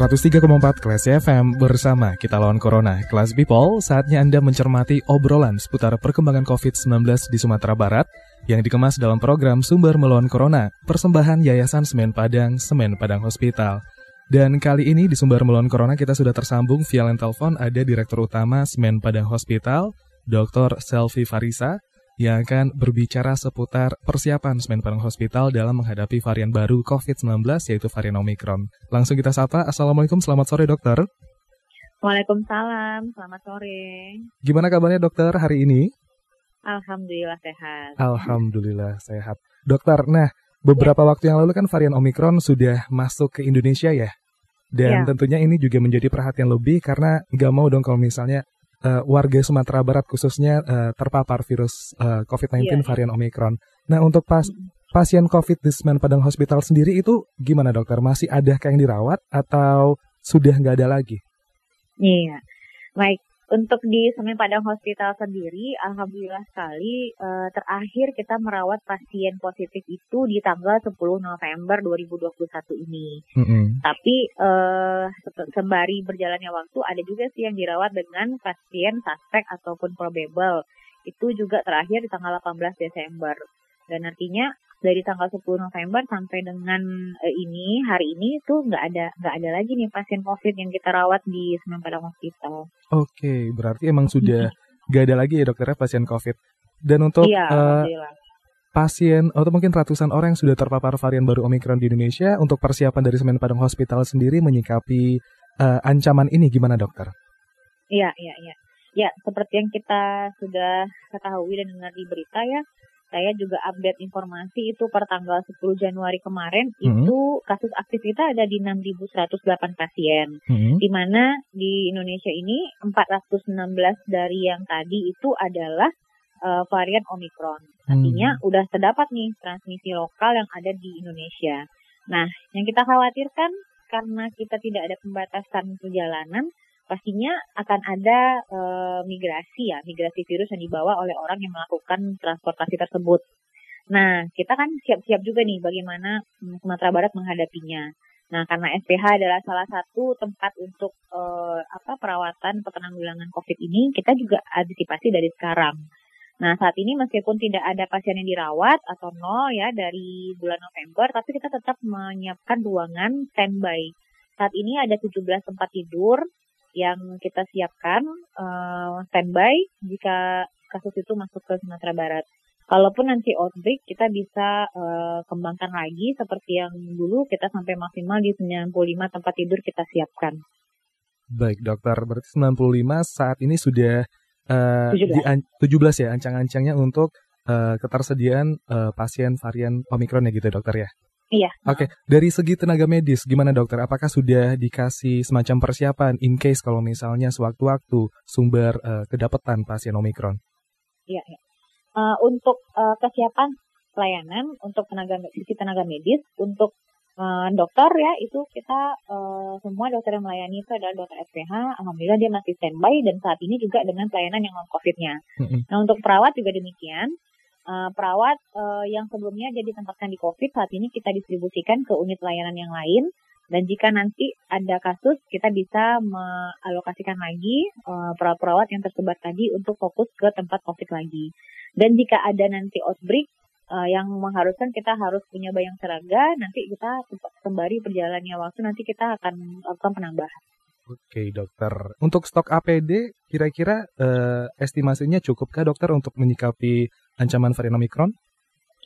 Empat Kelas FM bersama kita lawan Corona. Kelas People, saatnya Anda mencermati obrolan seputar perkembangan COVID-19 di Sumatera Barat yang dikemas dalam program Sumber Melawan Corona, persembahan Yayasan Semen Padang, Semen Padang Hospital. Dan kali ini di Sumber Melawan Corona kita sudah tersambung via line telepon ada Direktur Utama Semen Padang Hospital, Dr. Selvi Farisa, yang akan berbicara seputar persiapan Semen Padang Hospital dalam menghadapi varian baru COVID-19 yaitu varian Omicron. Langsung kita sapa, Assalamualaikum, selamat sore dokter. Waalaikumsalam, selamat sore. Gimana kabarnya dokter hari ini? Alhamdulillah sehat. Alhamdulillah sehat. Dokter, nah beberapa ya. waktu yang lalu kan varian Omicron sudah masuk ke Indonesia ya? Dan ya. tentunya ini juga menjadi perhatian lebih karena nggak mau dong kalau misalnya uh, warga Sumatera Barat khususnya uh, terpapar virus uh, COVID-19 yeah, varian Omicron. Nah, untuk pas pasien COVID di Semen Padang Hospital sendiri itu gimana dokter? Masih ada yang dirawat atau sudah nggak ada lagi? Iya, baik. Untuk di Semen Padang Hospital sendiri, alhamdulillah sekali uh, terakhir kita merawat pasien positif itu di tanggal 10 November 2021 ini. Mm -hmm. Tapi uh, sembari berjalannya waktu ada juga sih yang dirawat dengan pasien suspek ataupun probable. Itu juga terakhir di tanggal 18 Desember. Dan artinya dari tanggal 10 November sampai dengan uh, ini hari ini tuh nggak ada nggak ada lagi nih pasien COVID yang kita rawat di Semen Padang Hospital. Oke, okay, berarti emang sudah nggak ada lagi ya dokternya pasien COVID. Dan untuk iya, uh, pasien atau mungkin ratusan orang yang sudah terpapar varian baru Omicron di Indonesia untuk persiapan dari Semen Padang Hospital sendiri menyikapi uh, ancaman ini gimana dokter? Iya, iya, iya. Ya, seperti yang kita sudah ketahui dan dengar di berita ya, saya juga update informasi itu per tanggal 10 Januari kemarin hmm. itu kasus aktif kita ada di 6.108 pasien. Hmm. Di mana di Indonesia ini 416 dari yang tadi itu adalah uh, varian Omicron. Artinya hmm. udah terdapat nih transmisi lokal yang ada di Indonesia. Nah, yang kita khawatirkan karena kita tidak ada pembatasan perjalanan, pastinya akan ada e, migrasi ya, migrasi virus yang dibawa oleh orang yang melakukan transportasi tersebut. Nah, kita kan siap-siap juga nih bagaimana hmm, Sumatera Barat menghadapinya. Nah, karena SPH adalah salah satu tempat untuk e, apa perawatan penanggulangan COVID ini, kita juga antisipasi dari sekarang. Nah, saat ini meskipun tidak ada pasien yang dirawat atau nol ya dari bulan November, tapi kita tetap menyiapkan ruangan standby. Saat ini ada 17 tempat tidur yang kita siapkan uh, standby jika kasus itu masuk ke Sumatera Barat. Kalaupun nanti outbreak, kita bisa uh, kembangkan lagi seperti yang dulu kita sampai maksimal di 95 tempat tidur kita siapkan. Baik dokter, berarti 95 saat ini sudah uh, 17. Di, 17 ya ancang-ancangnya untuk uh, ketersediaan uh, pasien varian Omikron ya gitu dokter ya? Iya. Oke, okay. dari segi tenaga medis gimana dokter? Apakah sudah dikasih semacam persiapan in case kalau misalnya sewaktu-waktu sumber uh, kedapatan pasien Omikron? Iya, iya. Uh, untuk uh, kesiapan pelayanan untuk tenaga sisi tenaga medis untuk uh, dokter ya itu kita uh, semua dokter yang melayani itu adalah dokter SPH. Alhamdulillah dia masih standby dan saat ini juga dengan pelayanan yang non COVID-nya. Mm -hmm. Nah untuk perawat juga demikian uh, perawat uh, yang sebelumnya jadi ditempatkan di COVID saat ini kita distribusikan ke unit layanan yang lain dan jika nanti ada kasus kita bisa mengalokasikan lagi uh, perawat-perawat yang tersebar tadi untuk fokus ke tempat COVID lagi. Dan jika ada nanti outbreak uh, yang mengharuskan kita harus punya bayang seraga, nanti kita sembari perjalannya waktu nanti kita akan lakukan penambahan. Oke dokter, untuk stok APD kira-kira uh, estimasinya cukupkah dokter untuk menyikapi ancaman varian Omicron?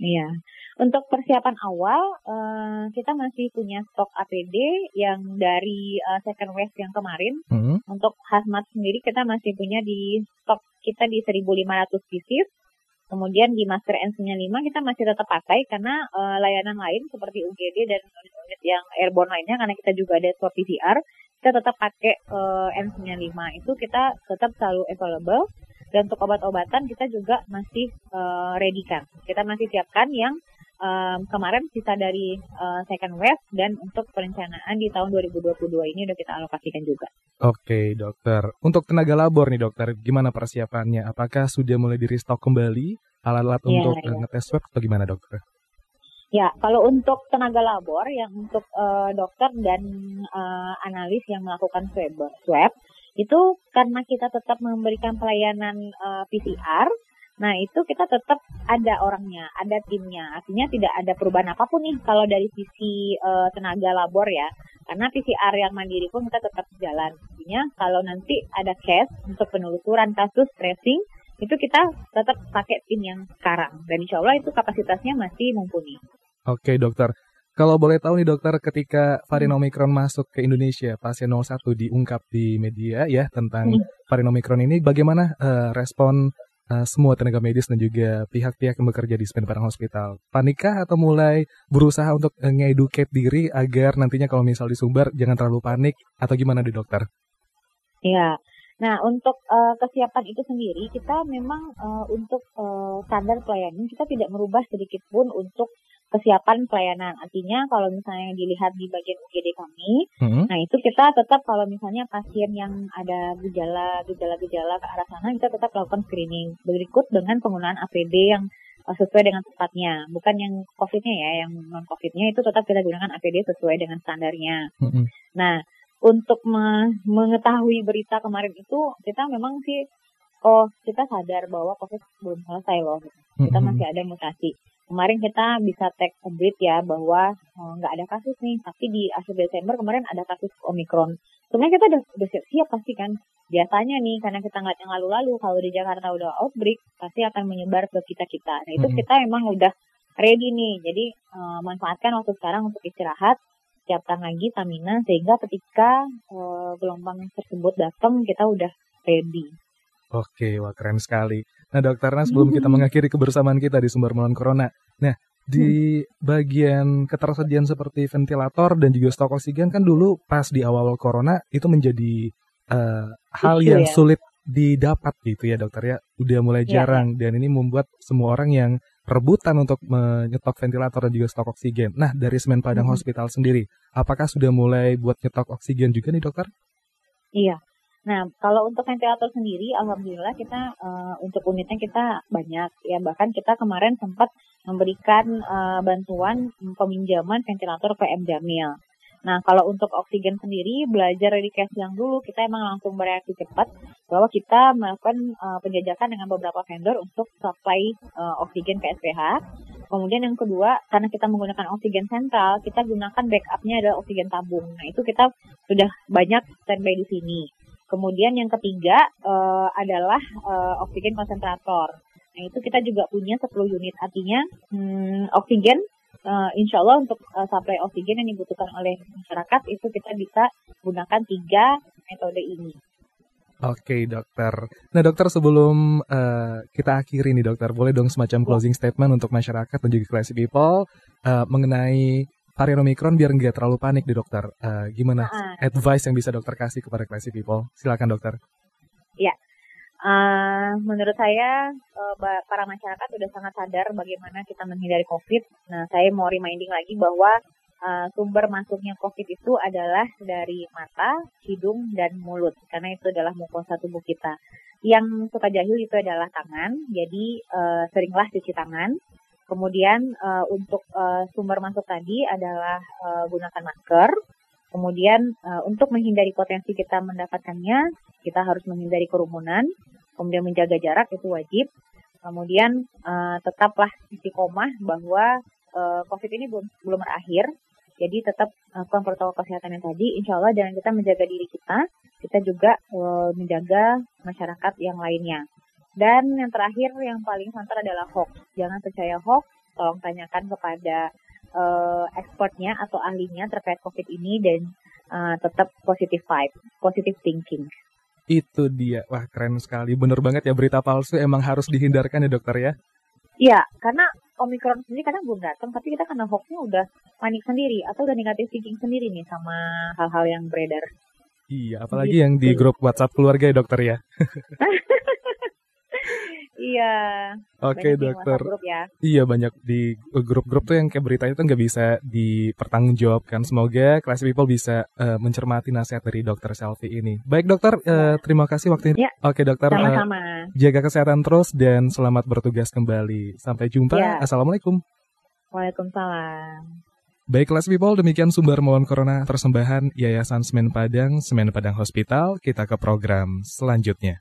Iya, untuk persiapan awal uh, kita masih punya stok APD yang dari uh, second wave yang kemarin. Hmm. Untuk hazmat sendiri kita masih punya di stok kita di 1.500 pieces. Kemudian di masker N95 kita masih tetap pakai karena uh, layanan lain seperti UGD dan unit yang airborne lainnya karena kita juga ada swab PCR, kita tetap pakai uh, N95 itu kita tetap selalu available dan untuk obat-obatan kita juga masih uh, ready kan. Kita masih siapkan yang um, kemarin sisa dari uh, second wave dan untuk perencanaan di tahun 2022 ini udah kita alokasikan juga. Oke dokter, untuk tenaga labor nih dokter, gimana persiapannya? Apakah sudah mulai di restock kembali alat-alat ya, untuk ya. ngetes swab atau gimana dokter? Ya, kalau untuk tenaga labor yang untuk uh, dokter dan uh, analis yang melakukan swab, swab itu karena kita tetap memberikan pelayanan uh, PCR, Nah, itu kita tetap ada orangnya, ada timnya. Artinya tidak ada perubahan apa pun nih kalau dari sisi uh, tenaga labor ya. Karena PCR yang mandiri pun kita tetap jalan. Artinya kalau nanti ada case untuk penelusuran kasus tracing, itu kita tetap pakai tim yang sekarang. Dan insya Allah itu kapasitasnya masih mumpuni. Oke dokter, kalau boleh tahu nih dokter, ketika varian Omicron masuk ke Indonesia, pasien 01 diungkap di media ya tentang hmm. varian Omicron ini, bagaimana uh, respon uh, semua tenaga medis dan juga pihak-pihak yang bekerja di Padang Hospital. Panikah atau mulai berusaha untuk uh, diri agar nantinya kalau misal disumbar jangan terlalu panik atau gimana di dokter? Iya. Nah, untuk uh, kesiapan itu sendiri kita memang uh, untuk uh, standar pelayanan kita tidak merubah sedikit pun untuk kesiapan pelayanan. Artinya kalau misalnya dilihat di bagian UGD kami, hmm. nah itu kita tetap kalau misalnya pasien yang ada gejala gejala-gejala ke arah sana kita tetap lakukan screening berikut dengan penggunaan APD yang uh, sesuai dengan tempatnya, bukan yang COVID-nya ya, yang non COVID-nya itu tetap kita gunakan APD sesuai dengan standarnya. Hmm. Nah, untuk me mengetahui berita kemarin itu kita memang sih oh kita sadar bahwa COVID belum selesai loh, kita masih ada mutasi kemarin kita bisa take a break ya bahwa oh, nggak oh, ada kasus nih, tapi di akhir Desember kemarin ada kasus Omikron. Sebenarnya kita udah, udah siap-siap pasti kan. Biasanya nih, karena kita nggak yang lalu-lalu, kalau di Jakarta udah outbreak, pasti akan menyebar ke kita-kita. Nah itu hmm. kita emang udah ready nih, jadi uh, manfaatkan waktu sekarang untuk istirahat, siapkan lagi stamina, sehingga ketika uh, gelombang tersebut datang, kita udah ready. Oke, wah keren sekali. Nah dokter, nah sebelum kita mengakhiri kebersamaan kita di sumber melawan corona, nah di bagian ketersediaan seperti ventilator dan juga stok oksigen kan dulu pas di awal corona itu menjadi uh, hal yang ya. sulit didapat gitu ya dokter ya udah mulai iya, jarang ya. dan ini membuat semua orang yang rebutan untuk menyetok ventilator dan juga stok oksigen. Nah dari Semen Padang hmm. Hospital sendiri, apakah sudah mulai buat nyetok oksigen juga nih dokter? Iya, Nah, kalau untuk ventilator sendiri, alhamdulillah kita uh, untuk unitnya kita banyak ya. Bahkan kita kemarin sempat memberikan uh, bantuan peminjaman ventilator PM Jamil. Nah, kalau untuk oksigen sendiri, belajar dari case yang dulu, kita emang langsung bereaksi cepat bahwa kita melakukan uh, penjajakan dengan beberapa vendor untuk supply uh, oksigen ke SPH. Kemudian yang kedua, karena kita menggunakan oksigen sentral, kita gunakan backupnya adalah oksigen tabung. Nah, itu kita sudah banyak standby di sini. Kemudian yang ketiga uh, adalah uh, oksigen konsentrator. Nah itu kita juga punya 10 unit. Artinya hmm, oksigen uh, insya Allah untuk uh, supply oksigen yang dibutuhkan oleh masyarakat itu kita bisa gunakan tiga metode ini. Oke dokter. Nah dokter sebelum uh, kita akhiri nih dokter, boleh dong semacam closing statement untuk masyarakat dan juga classy people uh, mengenai varian Omicron biar nggak terlalu panik di dokter. Uh, gimana uh, advice yang bisa dokter kasih kepada classy people? Silakan dokter. Ya, uh, menurut saya uh, para masyarakat sudah sangat sadar bagaimana kita menghindari COVID. Nah, saya mau reminding lagi bahwa uh, sumber masuknya COVID itu adalah dari mata, hidung, dan mulut. Karena itu adalah mukosa tubuh kita. Yang suka jahil itu adalah tangan, jadi uh, seringlah cuci tangan. Kemudian uh, untuk uh, sumber masuk tadi adalah uh, gunakan masker. Kemudian uh, untuk menghindari potensi kita mendapatkannya, kita harus menghindari kerumunan. Kemudian menjaga jarak itu wajib. Kemudian uh, tetaplah istiqomah bahwa uh, COVID ini belum belum berakhir. Jadi tetap lakukan protokol kesehatan yang tadi. Insya Allah dengan kita menjaga diri kita, kita juga uh, menjaga masyarakat yang lainnya. Dan yang terakhir yang paling santer adalah hoax. Jangan percaya hoax, tolong tanyakan kepada uh, expertnya atau ahlinya terkait COVID ini dan uh, tetap positive vibe, positive thinking. Itu dia, wah keren sekali, bener banget ya berita palsu emang harus dihindarkan ya dokter ya. Iya, karena Omikron sendiri kadang belum datang, tapi kita karena hoaxnya udah panik sendiri atau udah negatif thinking sendiri nih sama hal-hal yang beredar. Iya, apalagi gitu. yang di grup WhatsApp keluarga ya dokter ya. Iya. Oke okay, dokter. Ya. Iya banyak di grup-grup tuh yang kayak berita itu nggak bisa dipertanggungjawabkan. Semoga kelas people bisa uh, mencermati nasihat dari dokter Selfie ini. Baik dokter, uh, terima kasih waktu ini. Ya. Oke okay, dokter. Sama-sama. Uh, jaga kesehatan terus dan selamat bertugas kembali. Sampai jumpa. Ya. Assalamualaikum. Waalaikumsalam. Baik kelas people, demikian sumber melawan corona persembahan Yayasan Semen Padang, Semen Padang Hospital. Kita ke program selanjutnya.